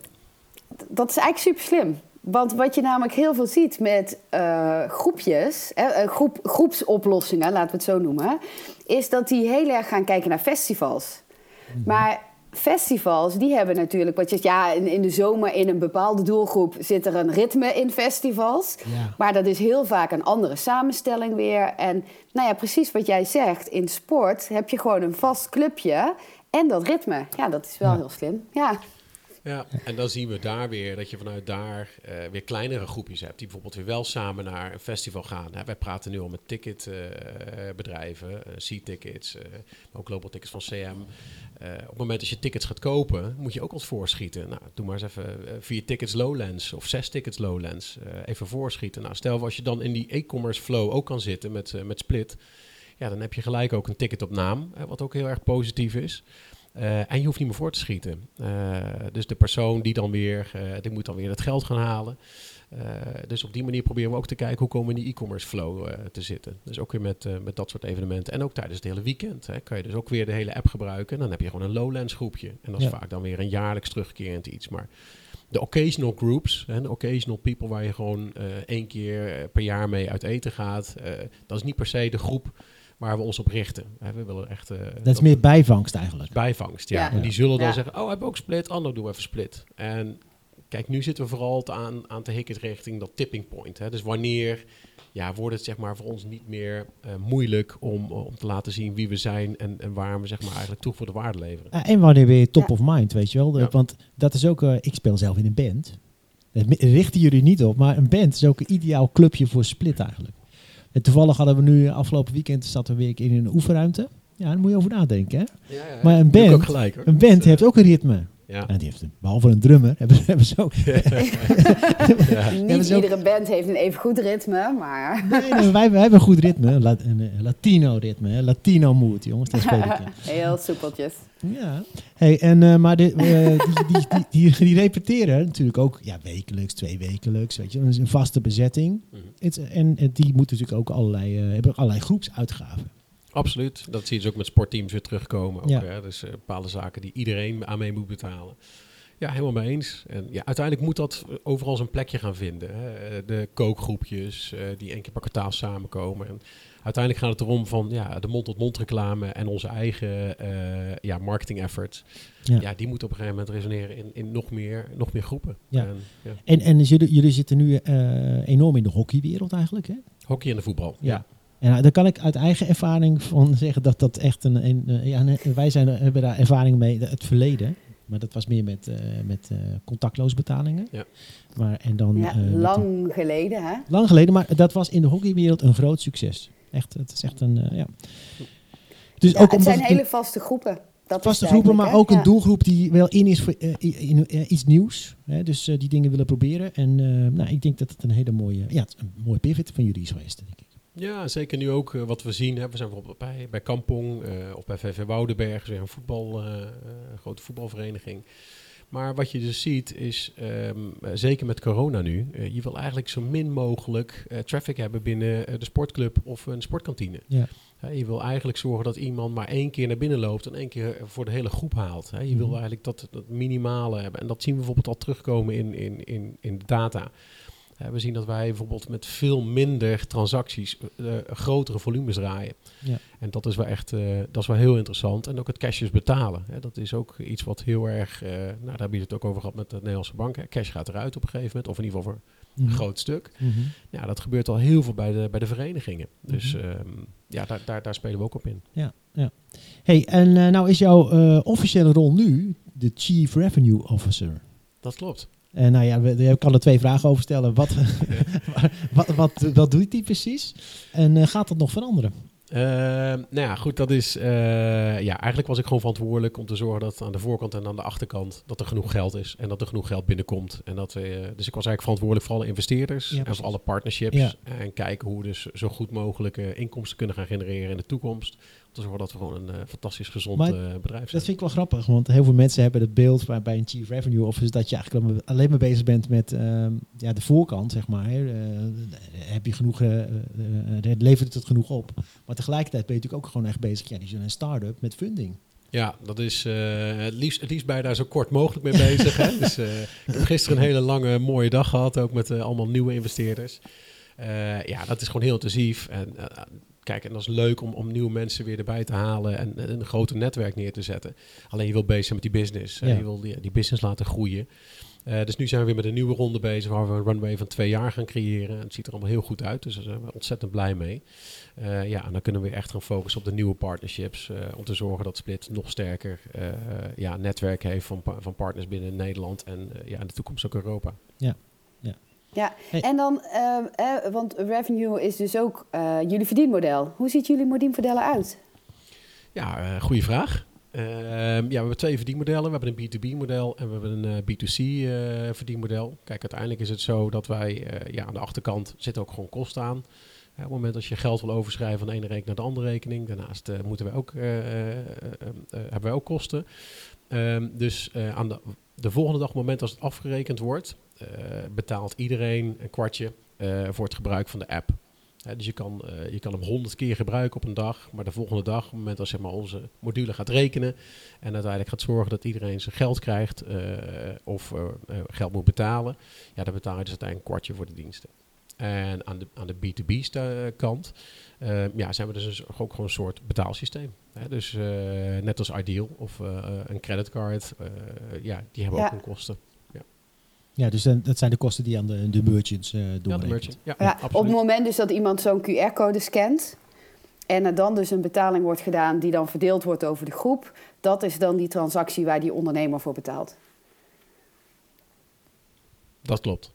Speaker 3: dat is eigenlijk super slim. Want wat je namelijk heel veel ziet met eh, groepjes, hè, eh, groep, groepsoplossingen, laten we het zo noemen, is dat die heel erg gaan kijken naar festivals. Maar festivals, die hebben natuurlijk, wat je zegt, ja, in, in de zomer in een bepaalde doelgroep zit er een ritme in festivals.
Speaker 2: Ja.
Speaker 3: Maar dat is heel vaak een andere samenstelling weer. En nou ja, precies wat jij zegt, in sport heb je gewoon een vast clubje en dat ritme. Ja, dat is wel
Speaker 2: Ja.
Speaker 3: heel slim. Ja.
Speaker 4: Ja, en dan zien we daar weer dat je vanuit daar eh, weer kleinere groepjes hebt. Die bijvoorbeeld weer wel samen naar een festival gaan. Hè, wij praten nu al met ticketbedrijven, C-tickets, eh, maar ook global tickets van CM. Op het moment dat je tickets gaat kopen, moet je ook wat voorschieten. Nou, doe maar eens even vier tickets Lowlands of zes tickets Lowlands. even voorschieten. Nou, stel als je dan in die e-commerce flow ook kan zitten met, met Split. Ja, dan heb je gelijk ook een ticket op naam, wat ook heel erg positief is. Eh, en je hoeft niet meer voor te schieten. Eh, dus de persoon die dan weer, eh, die moet dan weer het geld gaan halen. Dus op die manier proberen we ook te kijken hoe komen we in die e-commerce flow te zitten. Dus ook weer met, met dat soort evenementen. En ook tijdens het hele weekend hè, kan je dus ook weer de hele app gebruiken. En dan heb je gewoon een Lowlands groepje. En dat is
Speaker 2: Ja.
Speaker 4: vaak dan weer een jaarlijks terugkerend iets. Maar de occasional groups, hè, de occasional people waar je gewoon één keer per jaar mee uit eten gaat. dat is niet per se de groep waar we ons op richten. Hè, we willen echt... eh,
Speaker 2: Dat is meer bijvangst eigenlijk.
Speaker 4: bijvangst, ja.
Speaker 3: Ja.
Speaker 4: En die zullen dan zeggen, oh, we hebben ook split, ander doen we even split. En kijk, nu zitten we vooral te aan, aan te hikken richting dat tipping point. Hè. Dus wanneer ja, wordt het zeg maar voor ons niet meer eh, moeilijk om, om te laten zien wie we zijn en, en waar we zeg maar eigenlijk toegevoegde waarde leveren.
Speaker 2: Eh, En wanneer ben je top
Speaker 3: Ja.
Speaker 2: of mind, weet je wel? De-
Speaker 4: Ja.
Speaker 2: Want dat is ook, eh, ik speel zelf in een band. Dat richten jullie niet op, maar een band is ook een ideaal clubje voor split eigenlijk. En toevallig hadden we nu afgelopen weekend zaten we weer in een oefenruimte. Ja, daar moet je over nadenken. Hè? Maar een
Speaker 4: Doe ik
Speaker 2: band-
Speaker 4: ook gelijk, hoor.
Speaker 2: Een band
Speaker 4: Dus, eh,
Speaker 2: heeft ook een ritme.
Speaker 4: Ja.
Speaker 2: En die heeft, een- behalve een drummer, hebben, hebben ze ook.
Speaker 4: ja.
Speaker 3: Niet iedere band heeft een even goed ritme, maar
Speaker 2: Nee, nee, wij, wij hebben een goed ritme. La- een, Latino ritme. hè. Latino mood, jongens. Dat speel ik
Speaker 3: heel soepeltjes.
Speaker 2: Ja. Hey, en, eh, maar de, eh, die, die, die, die, die repeteren natuurlijk ook ja, wekelijks, twee wekelijks. Weet je, dat is een vaste bezetting.
Speaker 4: Mhm.
Speaker 2: Het, en eh, die moeten natuurlijk ook allerlei, eh, hebben ook allerlei groepsuitgaven.
Speaker 4: Absoluut. Dat zie je dus ook met sportteams weer terugkomen. Ook,
Speaker 2: Ja.
Speaker 4: hè? Dus eh, bepaalde zaken die iedereen aan mee moet betalen. Ja, helemaal mee eens. En ja, uiteindelijk moet dat overal zijn plekje gaan vinden. Hè. Eh, De kookgroepjes uh, die één keer per kwartaal samenkomen. En uiteindelijk gaat het erom van ja, de mond-tot-mond reclame en onze eigen uh, ja, marketing efforts. Ja. ja. die moeten op een gegeven moment resoneren in, in nog, meer, nog meer groepen.
Speaker 2: Ja. En, ja. en, en jullie, jullie zitten nu enorm in de hockeywereld eigenlijk, hè?
Speaker 4: Hockey en de voetbal.
Speaker 2: Ja. En daar kan ik uit eigen ervaring van zeggen dat dat echt een. een ja, wij zijn, hebben daar ervaring mee, het verleden. Maar dat was meer met, uh, met uh, contactloos betalingen.
Speaker 4: Ja.
Speaker 2: Maar, en dan,
Speaker 3: ja, uh, lang de, geleden, hè?
Speaker 2: Lang geleden, maar dat was in de hockeywereld een groot succes. Echt, het is echt een, ja.
Speaker 3: Dus ja, ook het zijn hele vaste groepen. Dat
Speaker 2: vaste groepen, maar ook ja. een doelgroep die wel in is voor in, iets nieuws. Hè? Dus die dingen willen proberen. En nou, ik denk dat het een hele mooie, ja, een mooie pivot van jullie is geweest, denk ik.
Speaker 4: Ja, zeker nu ook uh, wat we zien. Hè. We zijn bijvoorbeeld bij, bij Kampong uh, of bij VV Woudenberg, een voetbal, uh, grote voetbalvereniging. Maar wat je dus ziet is, um, zeker met corona nu, je wil eigenlijk zo min mogelijk traffic hebben binnen de sportclub of een sportkantine.
Speaker 2: Ja.
Speaker 4: je wil eigenlijk zorgen dat iemand maar één keer naar binnen loopt en één keer voor de hele groep haalt. je wil eigenlijk dat, dat minimale hebben. En dat zien we bijvoorbeeld al terugkomen in, in, in, in de data. We zien dat wij bijvoorbeeld met veel minder transacties uh, grotere volumes draaien.
Speaker 2: Ja.
Speaker 4: En dat is wel echt, uh, dat is wel heel interessant. En ook het cashjes betalen. Hè. Dat is ook iets wat heel erg, uh, nou daar heb je het ook over gehad met de Nederlandse bank. Hè. Cash gaat eruit op een gegeven moment, of in ieder geval voor een
Speaker 2: Mhm.
Speaker 4: groot stuk.
Speaker 2: Mhm.
Speaker 4: Ja, dat gebeurt al heel veel bij de, bij de verenigingen. Dus
Speaker 2: Mhm.
Speaker 4: ehm, ja, daar, daar, daar spelen we ook op in.
Speaker 2: Ja, ja. Hey, en eh, nou is jouw eh, officiële rol nu de Chief Revenue Officer.
Speaker 4: Dat klopt.
Speaker 2: En nou ja, we- ik kan er twee vragen over stellen. Wat, wat, wat, wat doet die precies? En eh, gaat dat nog veranderen?
Speaker 4: Ehm, nou ja, goed, dat is... eh, ja, eigenlijk was ik gewoon verantwoordelijk om te zorgen dat aan de voorkant en aan de achterkant... dat er genoeg geld is en dat er genoeg geld binnenkomt. En dat we, eh, dus ik was eigenlijk verantwoordelijk voor alle investeerders...
Speaker 2: Ja,
Speaker 4: en voor alle partnerships.
Speaker 2: Ja.
Speaker 4: En kijken hoe we dus zo goed mogelijk eh, inkomsten kunnen gaan genereren in de toekomst. Te zorgen dat we gewoon een eh, fantastisch gezond
Speaker 2: Maar
Speaker 4: eh, bedrijf zijn.
Speaker 2: Dat vind ik wel grappig, want heel veel mensen hebben het beeld bij, bij een Chief Revenue Officer dat je eigenlijk alleen maar- bezig bent met ehm, ja, de voorkant, zeg maar. Eh, heb je genoeg, levert het genoeg op? Maar tegelijkertijd ben je natuurlijk ook gewoon echt bezig, ja, die zijn een start-up met funding.
Speaker 4: Ja, dat is het, liefst, het liefst bij daar zo kort mogelijk mee bezig. hè? Dus, eh, ik heb gisteren een hele lange mooie dag gehad, ook met allemaal nieuwe investeerders. Ja, dat is gewoon heel intensief. En kijk, en dat is leuk om, om nieuwe mensen weer erbij te halen en, en een groter netwerk neer te zetten. Alleen je wil bezig zijn met die business.
Speaker 2: Ja.
Speaker 4: Je wil die, die business laten groeien. Eh, dus nu zijn we weer met een nieuwe ronde bezig waar we een runway van twee jaar gaan creëren. En het ziet er allemaal heel goed uit, dus daar zijn we ontzettend blij mee. Eh, ja, en dan kunnen we weer echt gaan focussen op de nieuwe partnerships. eh, om te zorgen dat Split nog sterker ja, netwerk heeft van, van partners binnen Nederland en ja, in de toekomst ook Europa.
Speaker 3: Ja,
Speaker 2: Hey.
Speaker 3: en dan, ehm, eh, want revenue is dus ook eh, jullie verdienmodel. Hoe ziet jullie verdienmodel uit?
Speaker 4: Ja, eh goede vraag. Ehm, ja, we hebben twee verdienmodellen. We hebben een B2B-model en we hebben een B2C-verdienmodel. Kijk, uiteindelijk is het zo dat wij eh, ja, aan de achterkant zitten ook gewoon kosten aan. Ja, op het moment dat je geld wil overschrijven van de ene rekening naar de andere rekening. Daarnaast eh, moeten wij ook, eh, eh, eh, eh, hebben wij ook kosten. Ehm, dus eh, aan de, de volgende dag, op het moment als het afgerekend wordt, eh, betaalt iedereen een kwartje eh, voor het gebruik van de app. Dus je kan, eh, je kan hem honderd keer gebruiken op een dag, maar de volgende dag, op het moment dat zeg maar, onze module gaat rekenen en uiteindelijk gaat zorgen dat iedereen zijn geld krijgt eh, of eh, eh, geld moet betalen, ja, dan betaal je dus uiteindelijk een kwartje voor de diensten. En aan de, aan de B2B-kant eh, ja, zijn we dus ook gewoon een soort betaalsysteem. Hè? Dus eh, net als Ideal of eh, eh, een creditcard, eh, ja, die hebben
Speaker 3: Ja.
Speaker 4: ook hun kosten.
Speaker 2: Ja, dus dan- dat zijn de kosten die aan de, de merchants eh
Speaker 4: Ja, de
Speaker 2: doorrekent.
Speaker 4: merchant. Ja,
Speaker 3: Ja, op het moment dus dat iemand zo'n QR-code scant en er dan dus een betaling wordt gedaan die dan verdeeld wordt over de groep, dat is dan die transactie waar die ondernemer voor betaalt.
Speaker 4: Dat klopt.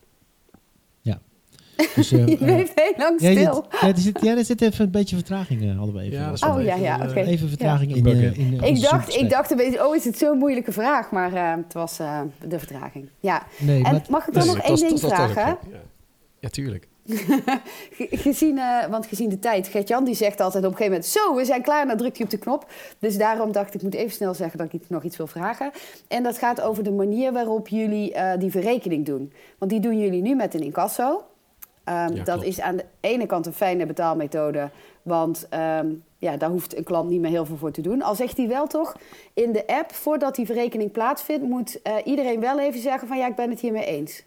Speaker 2: Dus, eh,
Speaker 3: Je
Speaker 2: eh,
Speaker 3: bleef heel lang
Speaker 2: ja,
Speaker 3: stil.
Speaker 2: ja, er zit, ja, er zit even een beetje vertraging, eh, hadden we even.
Speaker 4: Ja,
Speaker 3: Oh, ja, ja, oké.
Speaker 2: even vertraging
Speaker 4: Ja.
Speaker 2: in,
Speaker 4: in.
Speaker 3: Ik dacht, ik dacht een beetje, oh, is het zo'n moeilijke vraag? Maar eh, het was eh, de vertraging. Ja.
Speaker 2: Nee,
Speaker 3: En
Speaker 2: maar
Speaker 3: mag ik dan nog één ding vragen?
Speaker 4: Ja. tuurlijk.
Speaker 3: Ge- Gezien, eh, want gezien de tijd, Gert-Jan die zegt altijd op een gegeven moment... zo, we zijn klaar, en dan drukt hij op de knop. Dus daarom dacht ik, ik moet even snel zeggen dat ik nog iets wil vragen. En dat gaat over de manier waarop jullie eh, die verrekening doen. Want die doen jullie nu met een incasso. Ehm,
Speaker 4: Ja,
Speaker 3: dat is aan de ene kant een fijne betaalmethode, want ehm, ja, daar hoeft een klant niet meer heel veel voor te doen. Al zegt hij wel toch, in de app, voordat die verrekening plaatsvindt, moet eh, iedereen wel even zeggen van ja, ik ben het hiermee eens.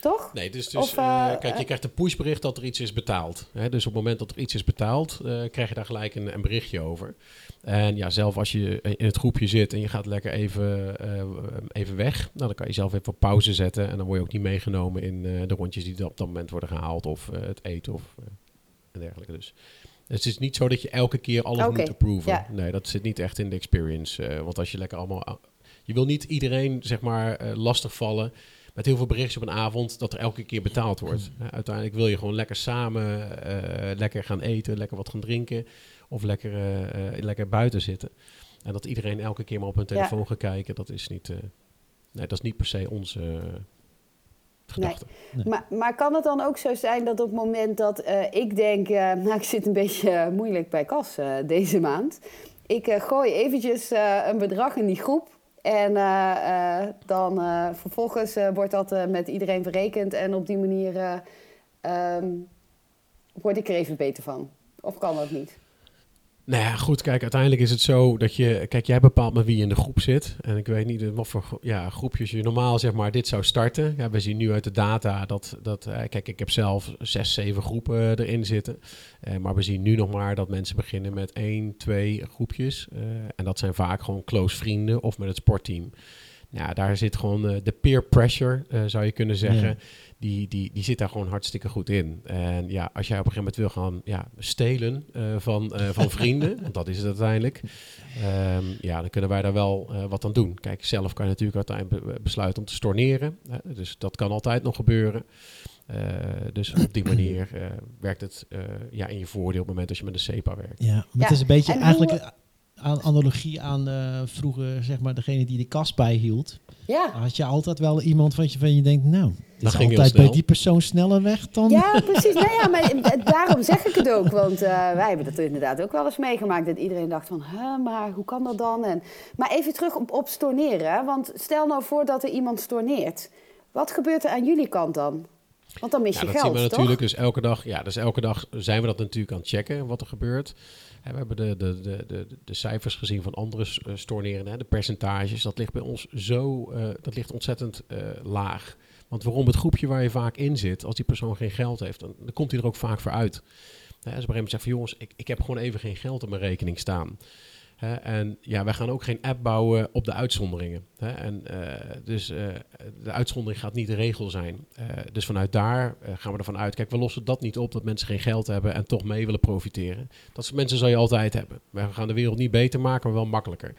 Speaker 3: Toch?
Speaker 4: Nee, dus, dus
Speaker 3: Of,
Speaker 4: eh,
Speaker 3: eh,
Speaker 4: kijk, je krijgt een pushbericht dat er iets is betaald. Hè? Dus op het moment dat er iets is betaald, krijg je daar gelijk een, een berichtje over. En ja, zelf als je in het groepje zit en je gaat lekker even, eh, even weg, nou, dan kan je zelf even op pauze zetten. En dan word je ook niet meegenomen in eh, de rondjes die op dat moment worden gehaald of eh, het eten of eh, en dergelijke. Dus het is niet zo dat je elke keer alles moet approven.
Speaker 3: ja.
Speaker 4: Nee, dat zit niet echt in de experience. eh, want als je lekker allemaal... Je wil niet iedereen, zeg maar, eh, lastigvallen met heel veel berichtjes op een avond dat er elke keer betaald wordt.
Speaker 3: Mm.
Speaker 4: Uh, uiteindelijk wil je gewoon lekker samen eh, lekker gaan eten, lekker wat gaan drinken of lekker, eh, eh, lekker buiten zitten. En dat iedereen elke keer maar op hun
Speaker 3: Ja.
Speaker 4: telefoon gaat kijken, dat is niet, eh, nee, dat is niet per se onze eh, gedachte.
Speaker 2: Nee.
Speaker 3: Maar, maar kan het dan ook zo zijn dat op het moment dat eh, ik denk, eh, nou ik zit een beetje moeilijk bij kas eh, deze maand. Ik eh, gooi eventjes eh, een bedrag in die groep. En eh, eh, dan eh, vervolgens eh, wordt dat eh, met iedereen verrekend. En op die manier eh, ehm, word ik er even beter van. Of kan dat niet?
Speaker 4: Nou ja, goed, kijk, uiteindelijk is het zo dat je... Kijk, jij bepaalt met wie je in de groep zit. En ik weet niet in wat voor ja, groepjes je normaal, zeg maar, dit zou starten. Ja, we zien nu uit de data dat... dat eh, kijk, ik heb zelf zes, zeven groepen erin zitten. Eh, maar we zien nu nog maar dat mensen beginnen met één, twee groepjes. Eh, en dat zijn vaak gewoon close vrienden of met het sportteam. Nou, daar zit gewoon eh, de peer pressure, eh, zou je kunnen zeggen.
Speaker 2: Ja.
Speaker 4: Die, die, die zit daar gewoon hartstikke goed in. En ja, als jij op een gegeven moment wil gaan ja, stelen eh, van, eh, van vrienden, want dat is het uiteindelijk, ehm, ja, dan kunnen wij daar wel eh, wat aan doen. Kijk, zelf kan je natuurlijk uiteindelijk be- besluiten om te storneren. Hè, dus dat kan altijd nog gebeuren. Eh, dus op die manier eh, werkt het eh, ja, in je voordeel op het moment dat je met een SEPA werkt.
Speaker 2: Ja, maar
Speaker 3: Ja,
Speaker 2: het is een beetje
Speaker 3: en
Speaker 2: eigenlijk
Speaker 3: hoe-
Speaker 2: aan analogie aan eh, vroeger, zeg maar, degene die de kast bijhield.
Speaker 3: Ja.
Speaker 2: Had je altijd wel iemand van je, van je denkt, nou, het is
Speaker 4: ging heel
Speaker 2: altijd bij die persoon sneller weg dan...
Speaker 3: Ja, precies. Nou ja, maar eh, daarom zeg ik het ook. Want eh, wij hebben dat inderdaad ook wel eens meegemaakt. Dat iedereen dacht van, hè, maar hoe kan dat dan? En, maar even terug op, op storneren. Want stel nou voor dat er iemand storneert. Wat gebeurt er aan jullie kant dan? Want dan mis
Speaker 4: Ja,
Speaker 3: je
Speaker 4: dat
Speaker 3: geld,
Speaker 4: zien we
Speaker 3: toch?
Speaker 4: natuurlijk dus elke dag. Ja, dus elke dag zijn we dat natuurlijk aan het checken wat er gebeurt. We hebben de, de, de, de, de cijfers gezien van andere eh, storneren, hè, de percentages. Dat ligt bij ons zo, eh, dat ligt ontzettend eh, laag. Want waarom het groepje waar je vaak in zit, als die persoon geen geld heeft, dan, dan komt hij er ook vaak voor uit. Hè, als op een gegeven moment zegt van jongens, ik, ik heb gewoon even geen geld op mijn rekening staan. Hè, en ja, wij gaan ook geen app bouwen op de uitzonderingen. Hè, en, eh, dus eh, de uitzondering gaat niet de regel zijn. Eh, dus vanuit daar gaan we ervan uit. Kijk, we lossen dat niet op dat mensen geen geld hebben en toch mee willen profiteren. Dat soort mensen zal je altijd hebben. We gaan de wereld niet beter maken, maar wel makkelijker.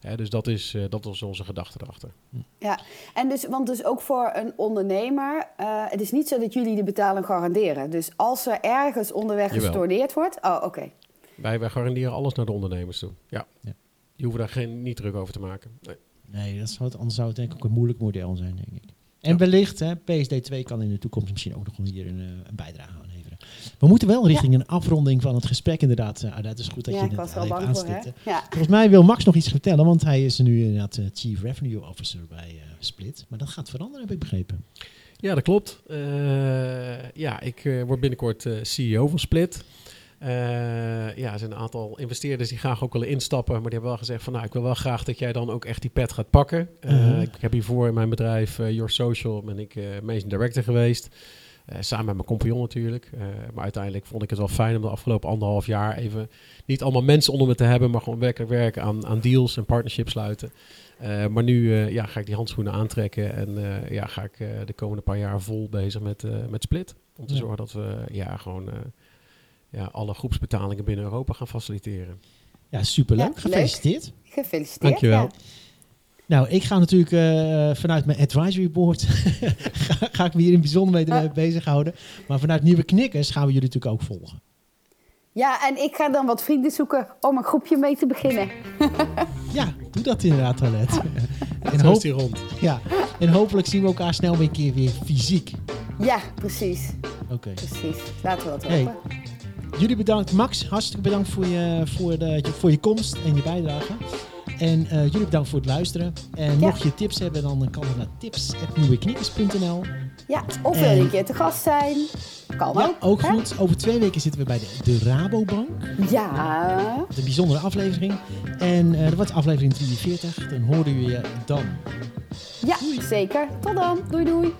Speaker 4: Hè, dus dat is, dat is onze gedachte erachter.
Speaker 3: Ja, en dus, want dus ook voor een ondernemer, het is niet zo dat jullie de betaling garanderen. Dus als er ergens onderweg
Speaker 4: Jawel.
Speaker 3: gestorneerd wordt, oh oké.
Speaker 4: Wij, wij garanderen alles naar de ondernemers toe. Ja.
Speaker 2: Ja.
Speaker 4: Die hoeven daar geen, niet druk over te maken. Nee.
Speaker 2: Nee, dat zou het, anders zou het denk ik ook een moeilijk model zijn, denk ik. En
Speaker 4: Ja.
Speaker 2: wellicht, hè, PSD2 kan in de toekomst misschien ook nog wel hier een, eh, een bijdrage aan leveren. We moeten wel richting een afronding van het gesprek inderdaad. Uh, dat is goed dat
Speaker 3: Ja,
Speaker 2: je het
Speaker 3: was
Speaker 2: al
Speaker 3: wel
Speaker 2: even. Volgens mij wil Max nog iets vertellen, want hij is nu inderdaad eh, Chief Revenue Officer bij eh, Split. Maar dat gaat veranderen, heb ik begrepen.
Speaker 4: Ja, dat klopt. Eh, ja, ik eh, word binnenkort eh, CEO van Split. Eh, ja, er zijn een aantal investeerders die graag ook willen instappen. Maar die hebben wel gezegd van nou, ik wil wel graag dat jij dan ook echt die pet gaat pakken. Eh,
Speaker 2: Mhm.
Speaker 4: Ik heb hiervoor in mijn bedrijf eh, Your Social ben ik managing director geweest. Samen met mijn compagnon natuurlijk. Maar uiteindelijk vond ik het wel fijn om de afgelopen anderhalf jaar even niet allemaal mensen onder me te hebben, maar gewoon werkelijk werken aan, aan deals en partnerships sluiten. Maar nu ja, ga ik die handschoenen aantrekken en ja, ga ik de komende paar jaar vol bezig met, met Split. Om te zorgen dat we ja, gewoon ja, alle groepsbetalingen binnen Europa gaan faciliteren.
Speaker 2: Ja, superleuk.
Speaker 3: Ja, leuk.
Speaker 2: Gefeliciteerd.
Speaker 3: Gefeliciteerd.
Speaker 4: Dankjewel.
Speaker 3: ja.
Speaker 2: Nou, ik ga natuurlijk eh, vanuit mijn advisory board ga, ga ik me hier in bijzonder mee
Speaker 3: Ah.
Speaker 2: bezighouden. Maar vanuit Nieuwe Knikkers gaan we jullie natuurlijk ook volgen.
Speaker 3: Ja, en ik ga dan wat vrienden zoeken om een groepje mee te beginnen.
Speaker 2: Ja, doe dat inderdaad, Toilet. en, hoop,
Speaker 4: die rond.
Speaker 2: ja, en hopelijk zien we elkaar snel weer een keer weer fysiek.
Speaker 3: Ja, precies.
Speaker 2: Oké.
Speaker 3: Precies. Laten we dat
Speaker 2: Hey. Jullie bedankt, Max. Hartstikke bedankt voor je, voor, de, voor je komst en je bijdrage. En eh, jullie bedankt voor het luisteren. En mocht je tips hebben, dan kan het naar tips.nieuweknikkers.nl.
Speaker 3: Ja, of wil je
Speaker 2: En-
Speaker 3: een keer te gast zijn? Kan
Speaker 2: Ja,
Speaker 3: ook.
Speaker 2: ook
Speaker 3: hè?
Speaker 2: goed. Over twee weken zitten we bij de, de Rabobank.
Speaker 3: Ja.
Speaker 2: De bijzondere aflevering. En eh dat wordt aflevering 43. Dan horen we je dan.
Speaker 3: ja, zeker. Tot dan. Doei doei.